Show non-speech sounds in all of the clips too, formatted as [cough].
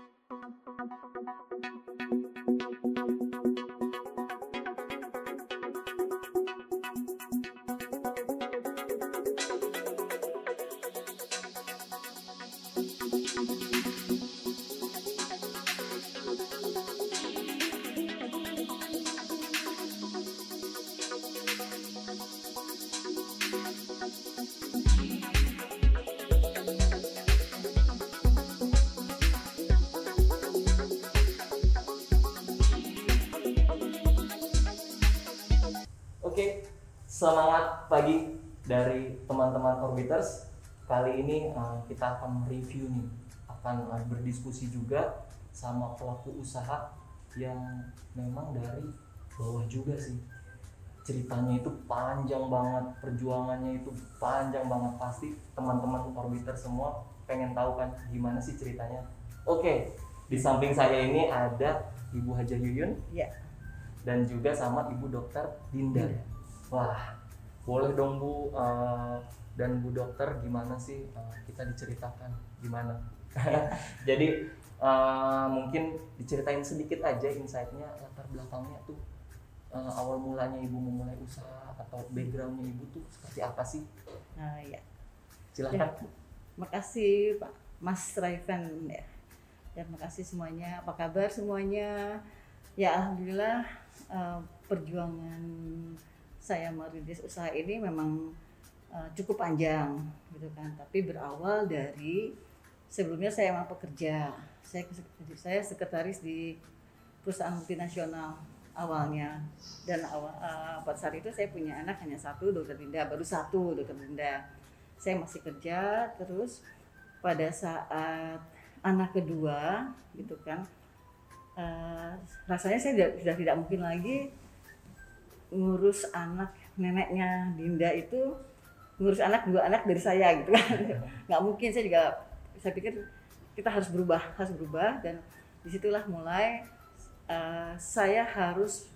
Oke, kita akan review nih, akan eh, berdiskusi juga sama pelaku usaha yang memang dari bawah juga sih. Ceritanya itu panjang banget, perjuangannya itu panjang banget pasti teman-teman Orbiter semua pengen tahu kan gimana sih ceritanya. Oke, di samping saya ini ada Ibu Haja Yuyun Iya. dan juga sama Ibu Dokter Dinda. Dinda. Wah, boleh dong Bu eh, dan Bu Dokter gimana sih eh, kita diceritakan gimana? [laughs] Jadi eh, mungkin diceritain sedikit aja insight-nya latar belakangnya tuh eh, awal mulanya Ibu memulai usaha atau backgroundnya Ibu tuh seperti apa sih? Nah, ya. Silahkan. Makasih Pak Mas Raivan ya. Dan makasih semuanya. Apa kabar semuanya? Ya alhamdulillah eh, perjuangan saya merintis usaha ini memang eh, cukup panjang gitu kan. Tapi berawal dari sebelumnya saya memang pekerja. Saya saya sekretaris di perusahaan multinasional awalnya dan awal eh, pada saat itu saya punya anak hanya satu dokter Dinda baru satu dokter Dinda saya masih kerja terus pada saat anak kedua gitu kan eh, rasanya saya sudah tidak mungkin lagi ngurus anak neneknya Dinda itu ngurus anak dua anak dari saya gitu kan. [laughs] Nggak mungkin saya juga saya pikir kita harus berubah harus berubah. Dan di situlah mulai eh, saya harus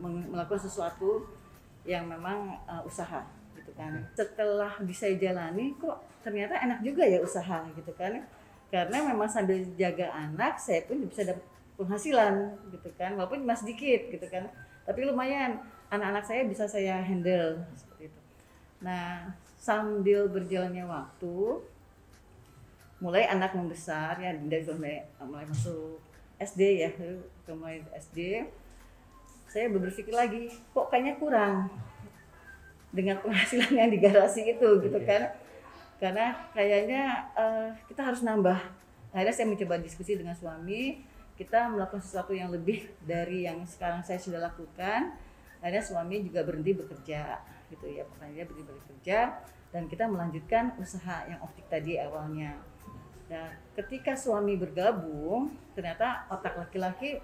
melakukan sesuatu yang memang eh, usaha gitu kan. Setelah bisa jalani kok ternyata enak juga ya usaha gitu kan. Karena memang sambil jaga anak saya pun bisa dapat penghasilan gitu kan. Walaupun masih sedikit gitu kan tapi lumayan anak-anak saya bisa saya handle seperti itu. Nah sambil berjalannya waktu mulai anak membesar ya dari mulai, mulai masuk SD ya ke mulai SD saya berpikir lagi kok kayaknya kurang dengan penghasilan yang di garasi itu gitu Iya. kan. Karena kayaknya eh, kita harus nambah. Akhirnya saya mencoba diskusi dengan suami kita melakukan sesuatu yang lebih dari yang sekarang saya sudah lakukan akhirnya suami juga berhenti bekerja gitu ya pertanyaan dia berhenti bekerja dan kita melanjutkan usaha yang optik tadi awalnya Nah, ketika suami bergabung, ternyata otak laki-laki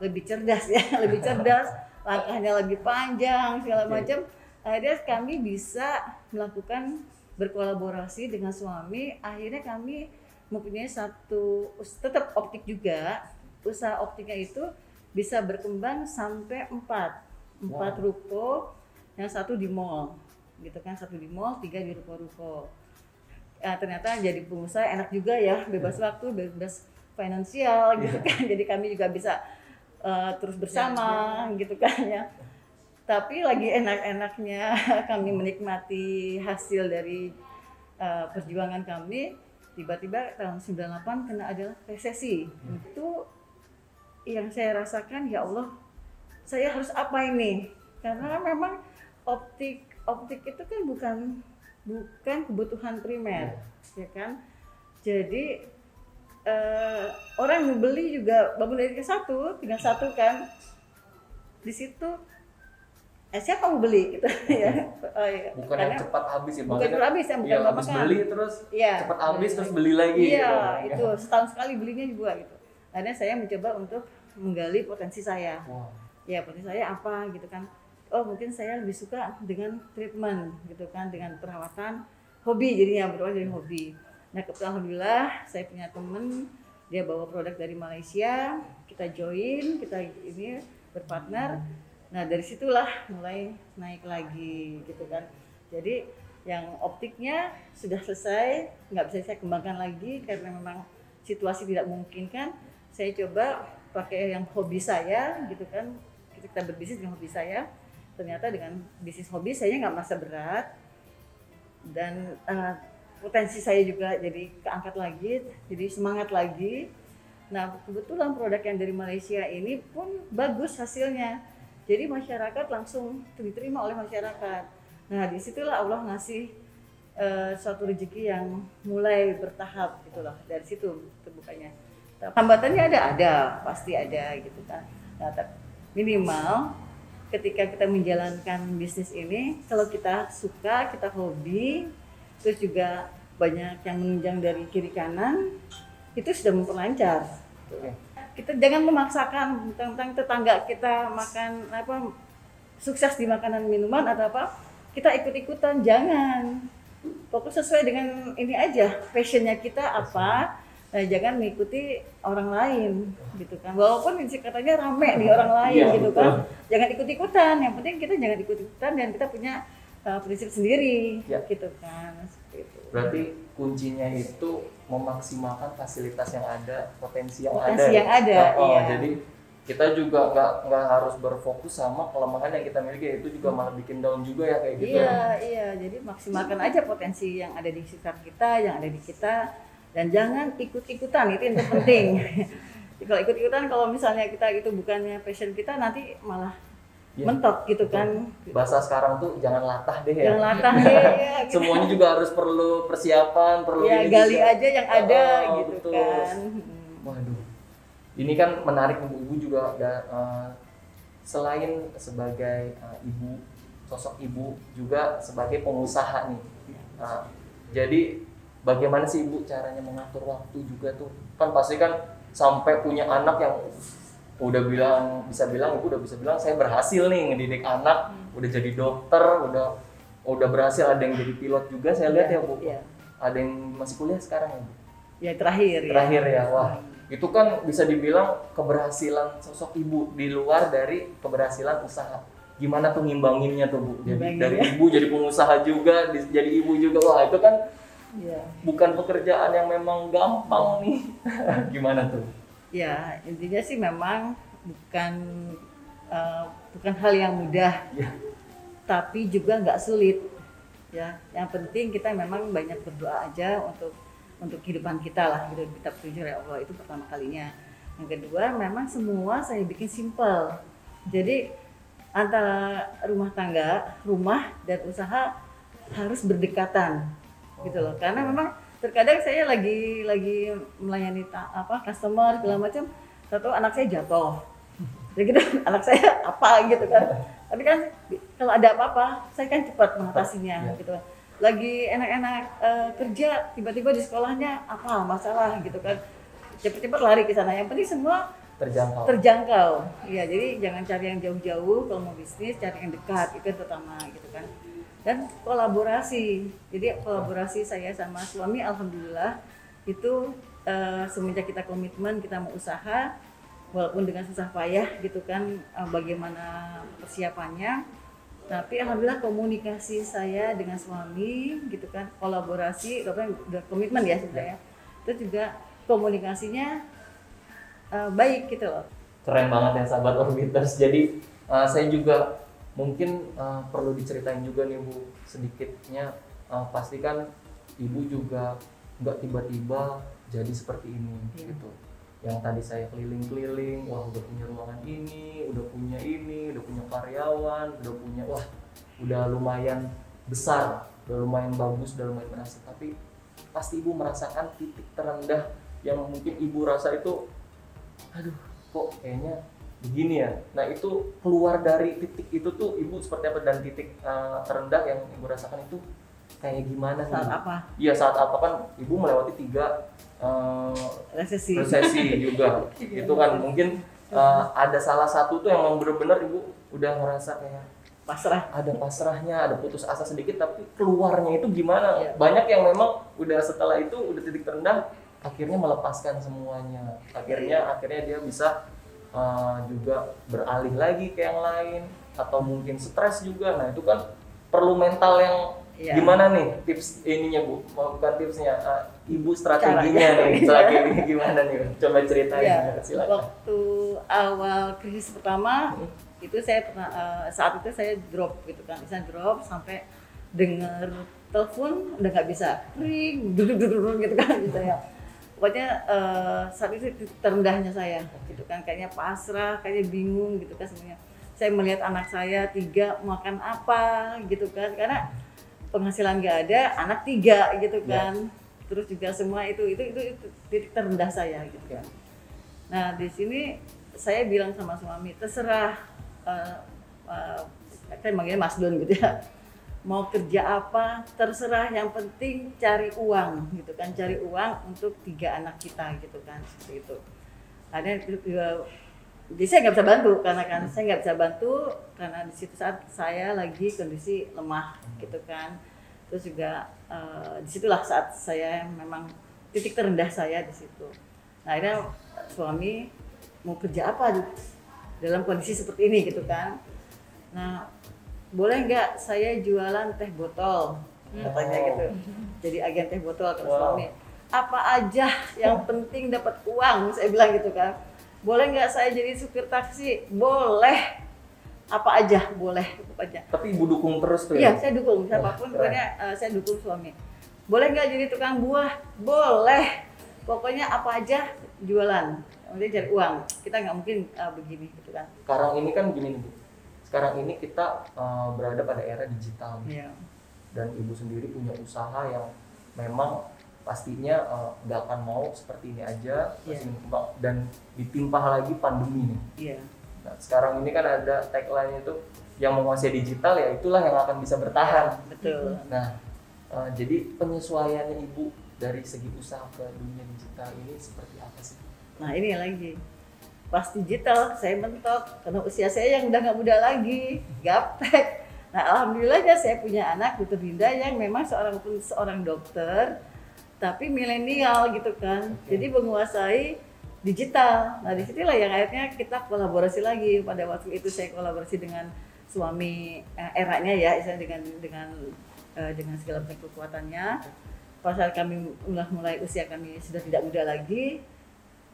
lebih cerdas ya, [laughs] lebih cerdas, langkahnya lebih panjang segala macam. Akhirnya kami bisa melakukan berkolaborasi dengan suami. Akhirnya kami mempunyai satu tetap optik juga. Usaha optiknya itu bisa berkembang sampai empat, empat Wow. ruko, yang satu di mall, gitu kan, satu di mall, tiga di ruko-ruko. Ya, ternyata jadi pengusaha enak juga ya bebas waktu bebas finansial gitu kan. Jadi kami juga bisa uh, terus bersama gitu kan ya. Tapi lagi enak-enaknya [laughs] kami menikmati hasil dari uh, perjuangan kami tiba-tiba tahun 98 kena ada resesi. Itu yang saya rasakan ya Allah saya harus apa ini karena memang optik optik itu kan bukan bukan kebutuhan primer ya kan jadi eh, orang yang beli juga bangun dari ke satu tinggal satu kan di situ eh, siapa mau beli gitu [laughs] ya oh, iya. Bukan Karena yang cepat habis ya, bukan maksudnya cepat habis ya bukan habis kan. beli terus Iya, cepat habis terus beli lagi. Iya, gitu. itu setahun sekali belinya juga gitu. Akhirnya saya mencoba untuk menggali potensi saya. Wah, Ya, potensi saya apa gitu kan. Oh, mungkin saya lebih suka dengan treatment gitu kan, dengan perawatan hobi jadinya berawal dari hobi. Nah, kebetulan alhamdulillah saya punya temen dia bawa produk dari Malaysia, kita join, kita ini berpartner. Nah, dari situlah mulai naik lagi gitu kan. Jadi yang optiknya sudah selesai, nggak bisa saya kembangkan lagi karena memang situasi tidak memungkinkan saya coba pakai yang hobi saya gitu kan. Kita berbisnis dengan hobi saya. Ternyata dengan bisnis hobi saya nggak merasa berat. Dan uh, potensi saya juga jadi keangkat lagi jadi semangat lagi. Nah kebetulan produk yang dari Malaysia ini pun bagus hasilnya. Jadi masyarakat langsung diterima oleh masyarakat. Nah di situlah Allah ngasih uh, suatu rezeki yang mulai bertahap gitulah dari situ terbukanya hambatannya ada ada pasti ada gitu kan. Nah minimal ketika kita menjalankan bisnis ini kalau kita suka kita hobi terus juga banyak yang menunjang dari kiri kanan itu sudah memperlancar. Kita jangan memaksakan tentang tetangga kita makan apa sukses di makanan minuman atau apa kita ikut-ikutan jangan. Fokus sesuai dengan ini aja passionnya kita apa nah jangan mengikuti orang lain gitu kan. Walaupun katanya rame di orang lain ya, gitu kan. Jangan ikut-ikutan yang penting kita jangan ikut-ikutan dan kita punya uh, prinsip sendiri ya. gitu kan. Itu. berarti kuncinya itu memaksimalkan fasilitas yang ada potensi yang potensi ada yang ada nah, oh, iya. jadi kita juga nggak nggak harus berfokus sama kelemahan yang kita miliki itu juga malah bikin down juga ya kayak gitu iya iya. Jadi maksimalkan aja potensi yang ada di sekitar kita yang ada di kita dan jangan ikut-ikutan itu yang terpenting. [laughs] Kalau ikut-ikutan kalau misalnya kita itu bukannya passion kita nanti malah ya, mentok gitu kan. Bahasa sekarang tuh jangan latah deh ya. Jangan latah deh [laughs] ya, gitu. semuanya juga harus perlu persiapan perlu ya gali juga. aja yang ada oh, gitu betul. kan. Waduh. Ini kan menarik ibu-ibu juga uh, selain sebagai uh, ibu sosok ibu juga sebagai pengusaha nih. Uh, jadi bagaimana sih ibu caranya mengatur waktu juga tuh kan pasti kan sampai punya anak yang udah bilang bisa bilang ibu udah bisa bilang saya berhasil nih ngedidik anak hmm. udah jadi dokter udah udah berhasil ada yang jadi pilot juga saya lihat ya, ya bu ya. ada yang masih kuliah sekarang ya bu ya terakhir terakhir ya, ya. wah itu kan bisa dibilang keberhasilan sosok ibu di luar dari keberhasilan usaha gimana tuh ngimbanginnya tuh bu jadi dari ya. ibu jadi pengusaha juga jadi ibu juga wah itu kan ya. bukan pekerjaan yang memang gampang nih. [laughs] Gimana tuh? Ya intinya sih memang bukan uh, bukan hal yang mudah. Ya. tapi juga nggak sulit ya. Yang penting kita memang banyak berdoa aja untuk untuk kehidupan kita lah hidup kita petunjuk oleh Allah itu pertama kalinya. Yang kedua memang semua saya bikin simple jadi antara rumah tangga rumah dan usaha harus berdekatan gitu loh. Karena memang terkadang saya lagi lagi melayani ta, apa customer segala macam satu anak saya jatuh. Jadi gitu [laughs] anak saya apa gitu kan. Tapi kan kalau ada apa-apa saya kan cepat mengatasinya ya. gitu lagi enak-enak uh, kerja tiba-tiba di sekolahnya apa masalah gitu kan. Cepet-cepet lari ke sana. Yang penting semua terjangkau. terjangkau. Iya jadi jangan cari yang jauh-jauh kalau mau bisnis cari yang dekat itu yang pertama gitu kan dan kolaborasi. Jadi kolaborasi saya sama suami alhamdulillah itu uh, semenjak kita komitmen kita mau usaha walaupun dengan susah payah gitu kan uh, bagaimana persiapannya. Tapi alhamdulillah komunikasi saya dengan suami gitu kan kolaborasi udah komitmen ya sudah ya. Itu juga komunikasinya uh, baik gitu loh. Keren banget ya sahabat orbiters. Jadi uh, saya juga mungkin uh, perlu diceritain juga nih bu sedikitnya uh, pastikan ibu juga nggak tiba-tiba jadi seperti ini hmm. gitu yang tadi saya keliling-keliling wah udah punya ruangan ini udah punya ini udah punya karyawan udah punya wah udah lumayan besar udah lumayan bagus udah lumayan berhasil tapi pasti ibu merasakan titik terendah yang mungkin ibu rasa itu aduh kok kayaknya begini ya. Nah itu keluar dari titik itu tuh ibu seperti apa? Dan titik uh, terendah yang ibu rasakan itu kayak gimana saat nih? apa? Iya saat apa? Kan ibu melewati tiga uh, resesi. resesi [laughs] juga. Itu kan mungkin uh, ada salah satu tuh yang memang benar-benar ibu udah ngerasa kayak pasrah. ada pasrahnya ada putus asa sedikit tapi keluarnya itu gimana? Ya. banyak yang memang udah setelah itu udah titik terendah akhirnya melepaskan semuanya. Akhirnya ya. akhirnya dia bisa uh, juga beralih lagi ke yang lain atau mungkin stres juga nah itu kan perlu mental yang ya. gimana nih tips ininya bu bukan tipsnya uh, ibu strateginya nih strategi [laughs] gimana nih coba ceritain Ya, silakan waktu awal krisis pertama Hmm. itu saya pernah eh, saat itu saya drop gitu kan, bisa drop sampai dengar telepon udah nggak bisa ring duduk [laughs] duduk gitu kan gitu ya. Pokoknya eh, saat itu terendahnya saya gitu kan, kayaknya pasrah, kayaknya bingung gitu kan semuanya. Saya melihat anak saya tiga makan apa gitu kan, karena penghasilan nggak ada, anak tiga gitu Ya. kan. Terus juga semua itu itu itu, itu titik terendah saya gitu kan. Nah di sini saya bilang sama suami terserah, eh, eh, saya manggilnya Mas Don gitu ya, mau kerja apa terserah. Yang penting cari uang gitu kan, cari uang untuk tiga anak kita gitu kan seperti itu. Ada juga jadi saya nggak bisa bantu karena kan saya nggak bisa bantu karena di situ saat saya lagi kondisi lemah gitu kan. Terus juga eh, di situlah saat saya memang titik terendah saya di situ. Nah akhirnya suami mau kerja apa dalam kondisi seperti ini gitu kan. Nah boleh nggak saya jualan teh botol katanya Oh. gitu jadi agen teh botol kata Wow. suami apa aja yang penting dapat uang saya bilang gitu kan boleh nggak saya jadi supir taksi boleh apa aja boleh apa aja tapi ibu dukung terus tuh Iya, ya saya dukung siapa pun pokoknya eh, saya dukung suami. Boleh nggak jadi tukang buah? Boleh. Pokoknya apa aja jualan. Kemudian cari uang. Kita nggak mungkin eh, begini gitu kan. sekarang ini kan gini nih bu sekarang ini kita uh, berada pada era digital nih. Iya. dan ibu sendiri punya usaha yang memang pastinya uh, nggak akan mau seperti ini aja berkembang dan ditimpah lagi pandemi nih Iya. Nah, sekarang ini kan ada tagline itu yang menguasai digital ya itulah yang akan bisa bertahan. Betul. Nah, eh, jadi penyesuaiannya ibu dari segi usaha ke dunia digital ini seperti apa sih? Nah ini lagi. Pas digital saya mentok karena usia saya yang udah nggak muda lagi, gaptek. Nah alhamdulillah ya saya punya anak dokter Dinda yang memang seorang pun seorang dokter, tapi milenial gitu kan. Oke. Jadi menguasai digital. Nah di situlah yang akhirnya kita kolaborasi lagi. Pada waktu itu saya kolaborasi dengan suami eh, eranya ya, istilahnya dengan dengan eh, dengan segala macam kekuatannya. Pada saat kami ulah mulai usia kami sudah tidak muda lagi,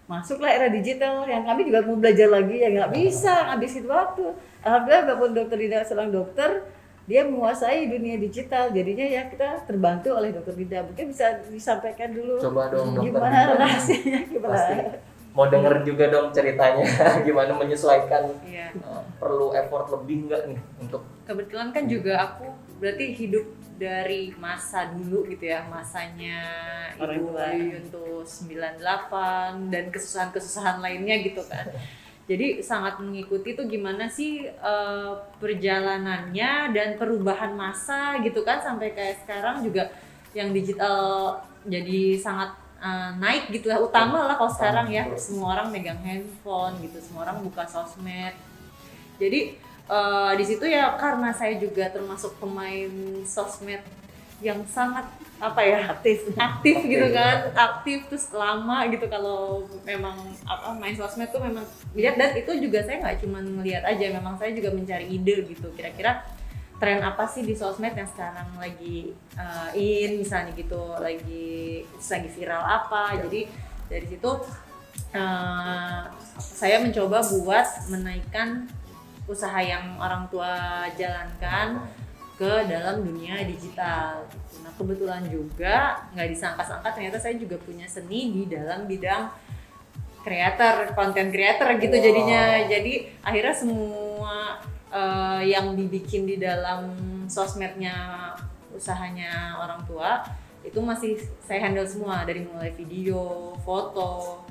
masuklah era digital yang kami juga mau belajar lagi ya nggak bisa ngabisin waktu. Alhamdulillah walaupun dokter Dinda seorang dokter dia menguasai dunia digital. Jadinya ya kita terbantu oleh dokter Dinda mungkin bisa disampaikan dulu Coba dong dokter gimana rahasianya gimana? Pasti. Mau denger juga dong ceritanya [laughs] gimana menyesuaikan Iya. eh, perlu effort lebih nggak nih untuk Kebetulan kan juga aku berarti hidup dari masa dulu gitu ya, masanya Ibu tua. Yuyun tuh 98 dan kesusahan-kesusahan lainnya gitu kan. Jadi sangat mengikuti tuh gimana sih eh, perjalanannya dan perubahan masa gitu kan sampai kayak sekarang juga yang digital jadi sangat eh, naik gitu lah utama lah kalau sekarang ya semua orang megang handphone gitu semua orang buka sosmed jadi eh, di situ ya karena saya juga termasuk pemain sosmed yang sangat apa ya aktif. aktif gitu Aktif. kan. Aktif terus lama gitu kalau memang apa main sosmed tuh memang lihat dan itu juga saya nggak cuma ngelihat aja memang saya juga mencari ide gitu. Kira-kira tren apa sih di sosmed yang sekarang lagi uh, in misalnya gitu lagi lagi viral apa. Jadi dari situ uh, saya mencoba buat menaikkan usaha yang orang tua jalankan ke dalam dunia digital. gitu. Nah kebetulan juga nggak disangka-sangka ternyata saya juga punya seni di dalam bidang creator, content creator gitu Wow. jadinya. Jadi akhirnya semua eh, yang dibikin di dalam sosmednya usahanya orang tua itu masih saya handle semua dari mulai video, foto,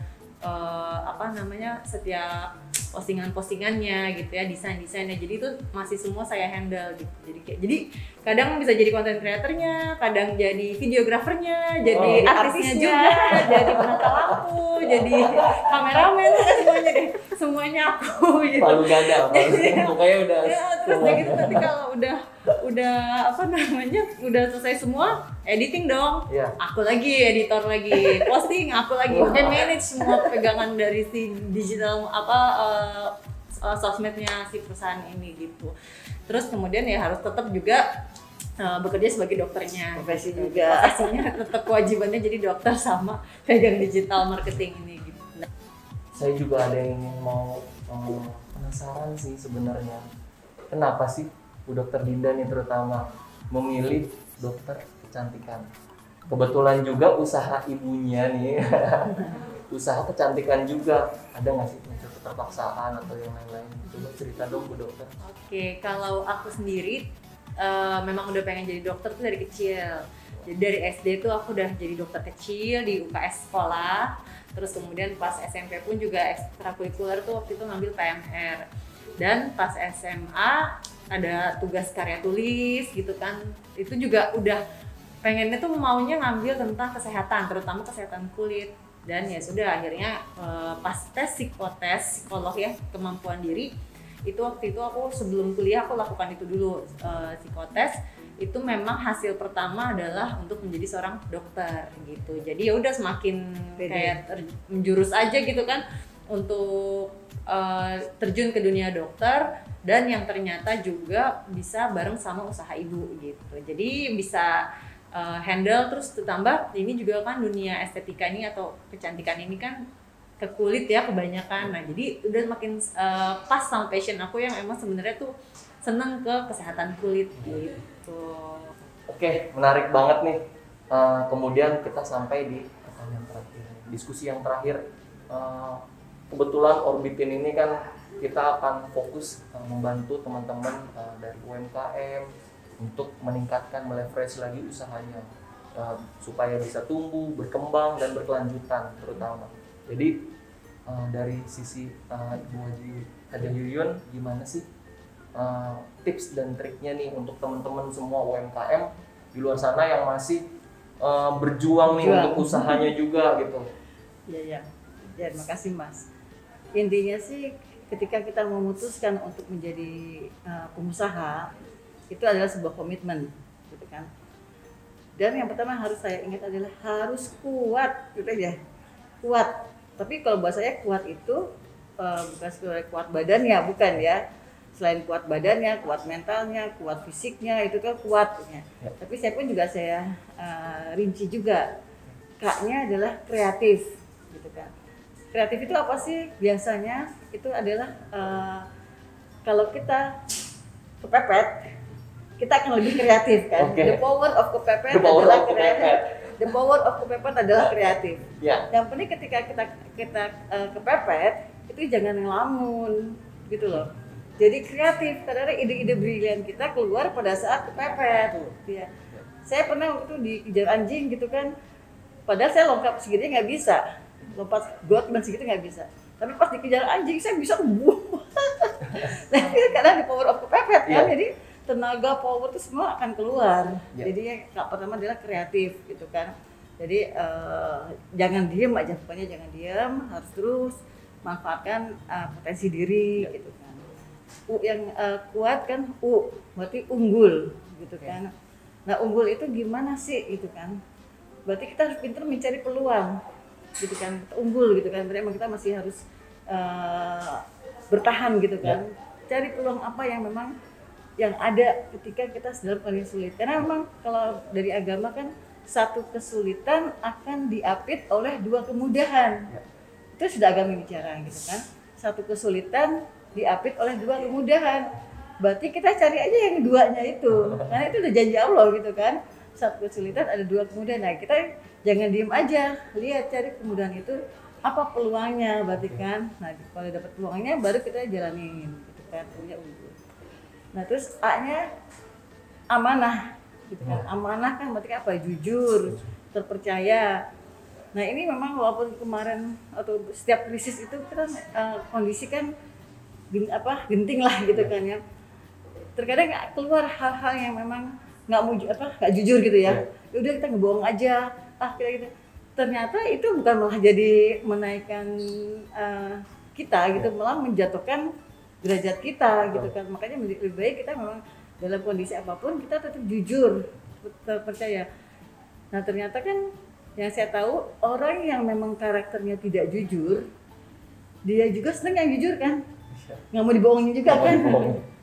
eh, apa namanya setiap postingan-postingannya gitu ya desain-desainnya. Jadi itu masih semua saya handle gitu. Jadi kayak jadi kadang bisa jadi konten kreatornya kadang jadi videografernya jadi Oh, artisnya artisnya. juga jadi penata lampu jadi kameramen [laughs] semuanya deh. Semuanya aku gitu. Palu gada palu pokoknya udah ya terus udah gitu nanti kalau udah udah apa namanya udah selesai semua editing dong Iya. aku lagi editor lagi posting aku lagi Wah. dan manage semua pegangan dari si digital apa eh, eh, sosmednya si perusahaan ini gitu terus kemudian ya harus tetap juga uh, bekerja sebagai dokternya. Profesi gitu. juga. Profesinya tetap kewajibannya jadi dokter sama pegang digital marketing ini gitu. Nah, saya juga ada yang ingin mau eh, penasaran sih sebenarnya kenapa sih Bu Dokter Dinda nih terutama memilih dokter kecantikan kebetulan juga usaha ibunya nih [laughs] usaha kecantikan juga ada nggak sih unsur keterpaksaan atau yang lain-lain coba cerita dong Bu Dokter Oke, kalau aku sendiri eh, memang udah pengen jadi dokter tuh dari kecil. Jadi dari SD tuh aku udah jadi dokter kecil di UKS sekolah. Terus kemudian pas SMP pun juga ekstrakurikuler tuh waktu itu ngambil PMR. Dan pas SMA ada tugas karya tulis gitu kan. Itu juga udah pengennya tuh maunya ngambil tentang kesehatan, terutama kesehatan kulit. Dan ya sudah akhirnya eh, pas tes psikotes psikolog ya kemampuan diri itu waktu itu aku sebelum kuliah aku lakukan itu dulu eh, psikotes itu memang hasil pertama adalah untuk menjadi seorang dokter gitu jadi ya udah semakin Pede. kayak ter- menjurus aja gitu kan untuk eh, terjun ke dunia dokter dan yang ternyata juga bisa bareng sama usaha ibu gitu jadi bisa eh, handle terus ditambah ini juga kan dunia estetika ini atau kecantikan ini kan ke kulit ya kebanyakan. Nah, jadi udah makin eh, pas sama passion aku yang emang sebenarnya tuh seneng ke kesehatan kulit gitu. Oke, menarik banget nih. Eh, kemudian kita sampai di pertanyaan terakhir, diskusi yang terakhir. Eh, kebetulan Orbitin ini kan kita akan fokus eh, membantu teman-teman eh, dari UMKM untuk meningkatkan, meleverage lagi usahanya eh, supaya bisa tumbuh, berkembang dan berkelanjutan terutama. Jadi dari sisi Ibu Haji Haja Yuyun gimana sih uh, tips dan triknya nih untuk teman-teman semua UMKM di luar sana yang masih uh, berjuang nih untuk usahanya juga gitu. Iya, iya. Ya, terima kasih Mas. Intinya sih ketika kita memutuskan untuk menjadi uh, pengusaha itu adalah sebuah komitmen, gitu kan. Dan yang pertama harus saya ingat adalah harus kuat, gitu ya. Kuat. Tapi kalau buat saya kuat itu uh, bukan sekedar kuat badannya, bukan ya. Selain kuat badannya, kuat mentalnya, kuat fisiknya itu kan kuat. ya. Tapi saya pun juga saya uh, rinci juga. K-nya adalah kreatif. Kreatif itu apa sih? Biasanya itu adalah eh, kalau kita kepepet, kita akan lebih kreatif kan. Oke. The power of kepepet The power adalah of kreatif. kepepet. The power of kepepet adalah kreatif. Ya, Yang penting ketika kita kita eh, kepepet itu jangan ngelamun gitu loh. Jadi kreatif karena ide-ide brilian kita keluar pada saat kepepet. Ya. Saya pernah waktu itu dikejar anjing gitu kan. Padahal saya lompat segitu nggak bisa. Lompat got cuma segitu nggak bisa. Tapi pas dikejar anjing saya bisa buh. Tapi karena di power of kepepet kan. Iya. Jadi tenaga power itu semua akan keluar. Iya. Jadi yang pertama adalah kreatif gitu kan. Jadi eh, jangan diem aja pokoknya jangan diem, harus terus manfaatkan eh, potensi diri Iya. gitu kan. U yang eh, kuat kan U berarti unggul gitu Iya. kan. Nah unggul itu gimana sih gitu kan? Berarti kita harus pintar mencari peluang gitu kan. Unggul gitu kan. Berarti emang kita masih harus eh, bertahan gitu kan. Cari peluang apa yang memang yang ada ketika kita sedang paling sulit. Karena memang kalau dari agama kan satu kesulitan akan diapit oleh dua kemudahan. Ya. Itu sudah agama bicara gitu kan. Satu kesulitan diapit oleh dua kemudahan. Berarti kita cari aja yang duanya itu. [laughs] Karena itu udah janji Allah gitu kan. Satu kesulitan ada dua kemudahan. Nah, kita jangan diem aja. Lihat cari kemudahan itu apa peluangnya berarti kan. Nah, kalau dapat peluangnya baru kita jalanin gitu kan. Punya unggul. Nah, terus A-nya amanah gitu kan. Amanah kan berarti apa? Jujur, terpercaya. Nah, ini memang walaupun kemarin atau setiap krisis itu kita eh, kondisi kan gen- apa genting lah gitu kan ya. Terkadang keluar hal-hal yang memang nggak mau apa nggak jujur gitu ya. Ya udah kita ngebohong aja. Ah kita gitu. Ternyata itu bukan malah jadi menaikkan eh, kita gitu, malah menjatuhkan derajat kita gitu kan. Makanya lebih baik kita memang dalam kondisi apa pun kita tetap jujur, terpercaya. Nah ternyata kan yang saya tahu orang yang memang karakternya tidak jujur, dia juga seneng yang jujur kan, Iya. nggak mau dibohongin juga mau kan.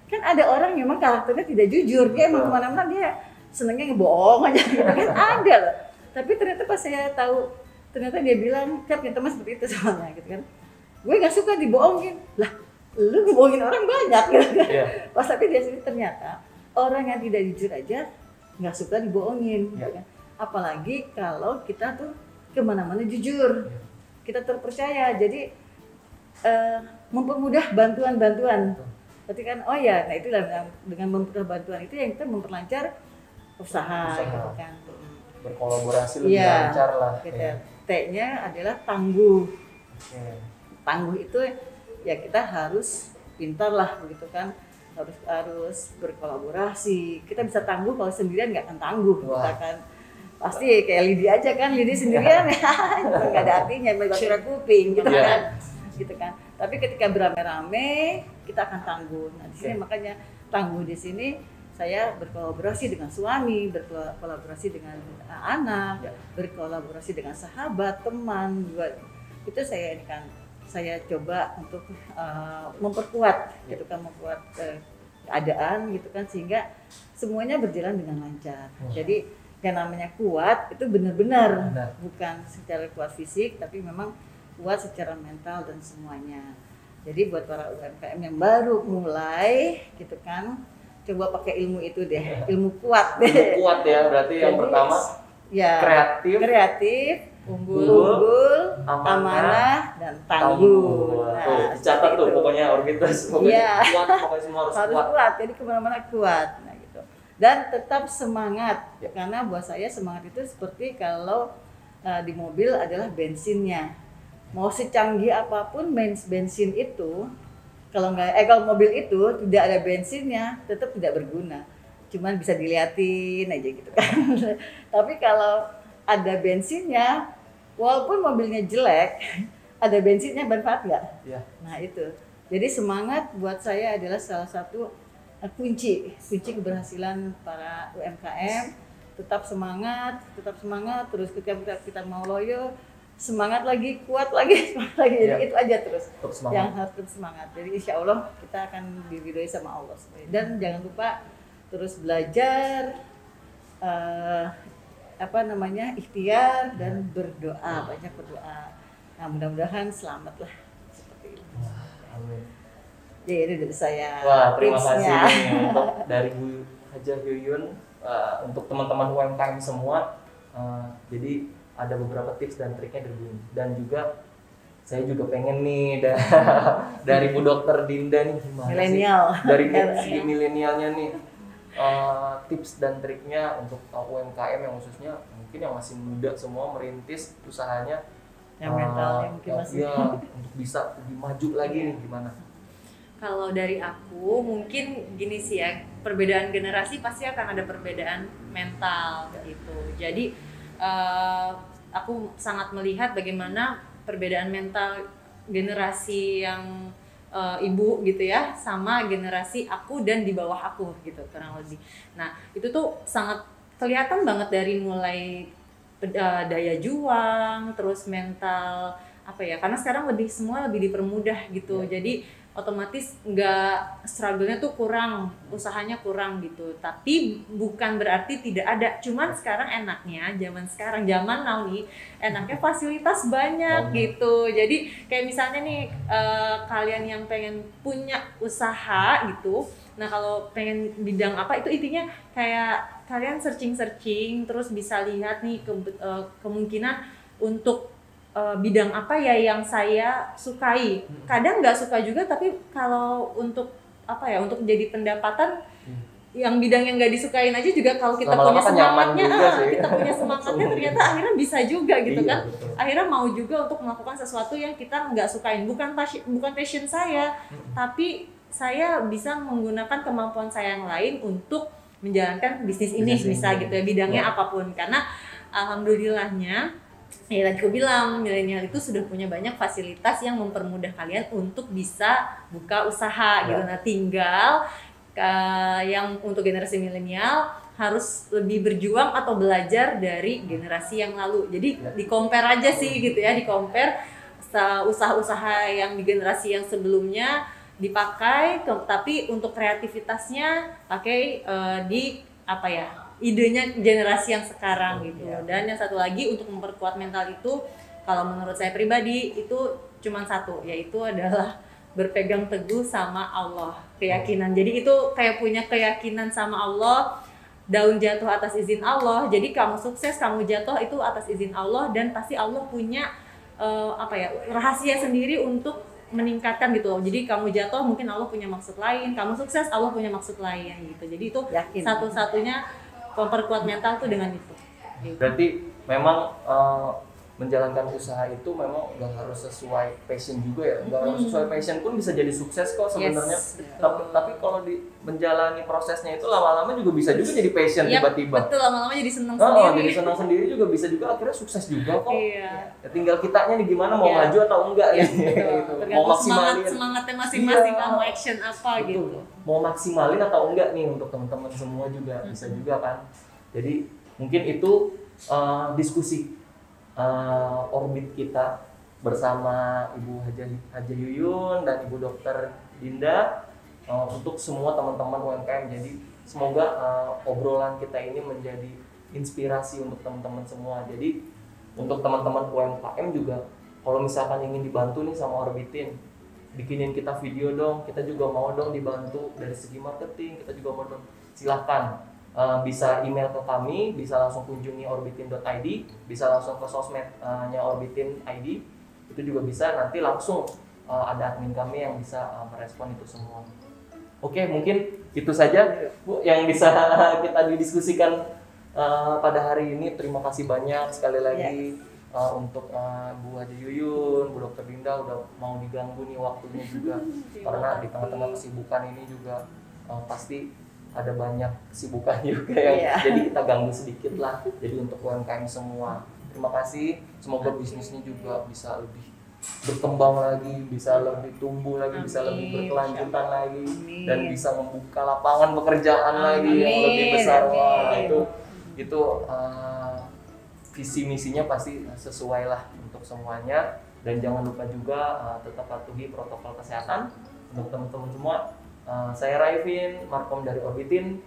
Kan ada orang yang memang karakternya tidak jujur, dia emang ke mana-mana dia senengnya ngebohong aja gitu kan [laughs] ada loh tapi ternyata pas saya tahu ternyata dia bilang kan punya teman seperti itu soalnya gitu kan. Gue nggak suka dibohongin. Lah lu ngebohongin orang banyak gitu kan. Iya. pas tapi dia sendiri ternyata orang yang tidak jujur aja nggak suka dibohongin gitu Ya. kan. Apalagi kalau kita tuh ke mana-mana jujur. Ya. kita terpercaya. Jadi eh, mempermudah bantuan-bantuan. Berarti kan oh ya nah itulah dengan- dengan mempermudah bantuan itu yang kita memperlancar usaha, Usaha. gitu kan Berkolaborasi lebih Iya. lancar lah. gitu. Iya. T-nya adalah tangguh Oke. tangguh itu ya kita harus pintar lah begitu kan harus harus berkolaborasi kita bisa tangguh kalau sendirian nggak akan tangguh kita Wah. kan pasti kayak Lidi aja kan Lidi sendirian ya [laughs] nggak ada artinya batu kuping gitu Iya. kan gitu kan tapi ketika beramai-ramai kita akan tangguh nah di sini Oke. makanya tangguh di sini saya berkolaborasi dengan suami berkolaborasi dengan uh, anak Ya. berkolaborasi dengan sahabat teman juga itu saya ini kan saya coba untuk uh, memperkuat Ya. gitu kan memperkuat uh, keadaan gitu kan sehingga semuanya berjalan dengan lancar Hmm. jadi yang namanya kuat itu benar-benar Benar. bukan secara kuat fisik tapi memang kuat secara mental dan semuanya jadi buat para UMKM yang baru mulai gitu kan coba pakai ilmu itu deh ilmu kuat deh Kuat ya berarti yang Jadi, pertama ya kreatif, kreatif unggul unggul, amanah, amanah, dan tangguh. tangguh. Tuh, Nah, dicatat tuh itu. pokoknya orbitas pokoknya Iya. [laughs] kuat pokoknya semua harus, harus kuat. kuat. jadi ke mana-mana kuat. Nah gitu. Dan tetap semangat, Ya. karena buat saya semangat itu seperti kalau uh, di mobil adalah bensinnya. Mau secanggih apa pun bens bensin itu, kalau nggak eh kalau mobil itu tidak ada bensinnya, tetap tidak berguna. Cuman bisa diliatin aja gitu kan. [laughs] Tapi kalau ada bensinnya, walaupun mobilnya jelek, [laughs] ada bensinnya bermanfaat nggak? Iya. Nah itu. Jadi semangat buat saya adalah salah satu uh, kunci kunci keberhasilan para UMKM. Tetap semangat, tetap semangat. Terus ketika kita, kita mau loyo, semangat lagi, kuat lagi, [laughs] semangat lagi. Jadi Iya. itu aja terus Tetap semangat. yang harus tetap semangat. Jadi insya Allah kita akan diridhoi sama Allah. Dan jangan lupa terus belajar eh, apa namanya ikhtiar dan berdoa banyak berdoa. Nah mudah-mudahan selamat lah seperti itu. Amin. Jadi ini dari saya Wah, terima kasih [laughs] tipsnya. untuk dari Bu Hajah Yuyun uh, untuk teman-teman UMKM semua. Uh, jadi ada beberapa tips dan triknya dari Bu dan juga saya juga pengen nih [laughs] da- dari Bu Dokter Dinda nih gimana sih? Milenial. Dari segi milenialnya nih uh, tips dan triknya untuk uh, UMKM yang khususnya mungkin yang masih muda semua merintis usahanya Yang uh, mentalnya mungkin yang- masih. iya, untuk bisa lebih maju lagi nih gimana? Kalau dari aku mungkin gini sih ya perbedaan generasi pasti akan ada perbedaan mental gitu. Jadi eh, aku sangat melihat bagaimana perbedaan mental generasi yang eh, ibu gitu ya sama generasi aku dan di bawah aku gitu kurang lebih. Nah itu tuh sangat kelihatan banget dari mulai eh, daya juang terus mental apa ya karena sekarang lebih semua lebih dipermudah gitu jadi otomatis nggak struggle-nya tuh kurang usahanya kurang gitu. Tapi bukan berarti tidak ada. Cuman sekarang enaknya zaman sekarang zaman now nih enaknya fasilitas banyak Banyak. gitu. Jadi kayak misalnya nih eh, kalian yang pengen punya usaha gitu nah kalau pengen bidang apa itu intinya kayak kalian searching searching terus bisa lihat nih ke- eh, kemungkinan untuk eh, bidang apa ya yang saya sukai Hmm. kadang nggak suka juga tapi kalau untuk apa ya untuk jadi pendapatan Hmm. yang bidang yang nggak disukain aja juga kalau kita Lama-lama punya kan nyaman semangatnya ah, sih. kita punya semangatnya Semangat. ternyata akhirnya bisa juga gitu Iya, kan betul. akhirnya mau juga untuk melakukan sesuatu yang kita nggak sukain bukan passion bukan passion saya Mm-mm. tapi saya bisa menggunakan kemampuan saya yang lain untuk menjalankan bisnis ini Bisnis bisa ini. gitu ya bidangnya Ya. apa pun karena alhamdulillahnya ya tadi aku bilang milenial itu sudah punya banyak fasilitas yang mempermudah kalian untuk bisa buka usaha Ya. gitu nah tinggal ke- yang untuk generasi milenial harus lebih berjuang atau belajar dari generasi yang lalu jadi Ya. di compare aja sih gitu ya di compare sa- usaha-usaha yang di generasi yang sebelumnya dipakai tapi untuk kreativitasnya pakai eh, di apa ya idenya generasi yang sekarang gitu. Iya. Dan yang satu lagi untuk memperkuat mental itu kalau menurut saya pribadi itu cuma satu yaitu adalah berpegang teguh sama Allah keyakinan. Jadi itu kayak punya keyakinan sama Allah daun jatuh atas izin Allah. Jadi kamu sukses, kamu jatuh itu atas izin Allah dan pasti Allah punya eh, apa ya rahasia sendiri untuk meningkatkan gitu loh. Jadi kamu jatuh mungkin Allah punya maksud lain, kamu sukses Allah punya maksud lain gitu. Jadi itu satu-satunya memperkuat mental tuh dengan itu. Berarti memang eh, menjalankan usaha itu memang nggak harus sesuai passion juga ya. Nggak harus sesuai passion pun bisa jadi sukses kok sebenarnya. Yes, tapi, tapi kalau di menjalani prosesnya itu lama-lama juga bisa juga jadi passion tiba-tiba. betul lama-lama jadi seneng Oh, sendiri. jadi senang sendiri juga bisa juga akhirnya sukses juga kok. Iya. Ya, tinggal kitanya nih gimana mau Iya. maju atau enggak Iya, [laughs] betul. Gitu. Mau Tergantung semangat maksimalin. semangatnya masing-masing Iya. kamu action apa Betul. gitu. Mau maksimalin atau enggak nih untuk teman-teman semua juga bisa juga kan. Jadi mungkin itu uh, diskusi uh, orbit kita bersama Ibu Haja Haja Yuyun dan Ibu Dokter Dinda uh, untuk semua teman-teman UMKM. Jadi semoga uh, obrolan kita ini menjadi inspirasi untuk teman-teman semua. Jadi untuk teman-teman UMKM juga kalau misalkan ingin dibantu nih sama Orbitin bikinin kita video dong kita juga mau dong dibantu dari segi marketing kita juga mau dong silahkan Uh, bisa email ke kami bisa langsung kunjungi orbitin.id bisa langsung ke sosmednya orbitin ID itu juga bisa nanti langsung uh, ada admin kami yang bisa uh, merespon itu semua. Oke mungkin itu saja bu yang bisa [laughs] kita didiskusikan uh, pada hari ini. Terima kasih banyak sekali lagi uh, untuk uh, Bu Haji Yuyun, Bu Dokter Dinda udah mau diganggu nih waktunya juga. [laughs] Karena di tengah-tengah kesibukan ini juga uh, pasti ada banyak kesibukan [laughs] juga yang Iya. jadi kita ganggu sedikit lah jadi untuk UMKM semua terima kasih semoga bisnisnya juga bisa lebih berkembang lagi bisa lebih tumbuh lagi bisa lebih Amin. berkelanjutan lagi Amin. dan bisa membuka lapangan pekerjaan lagi yang Amin. lebih besar Wah, Amin. itu itu uh, visi misinya pasti sesuai lah untuk semuanya dan jangan lupa juga uh, tetap patuhi protokol kesehatan untuk teman-teman semua Uh, saya Raifin Markom dari Orbitin.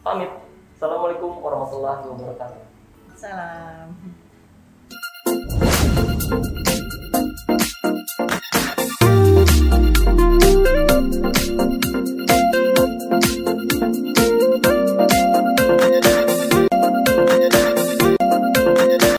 Pamit. Assalamualaikum warahmatullahi wabarakatuh. Salam.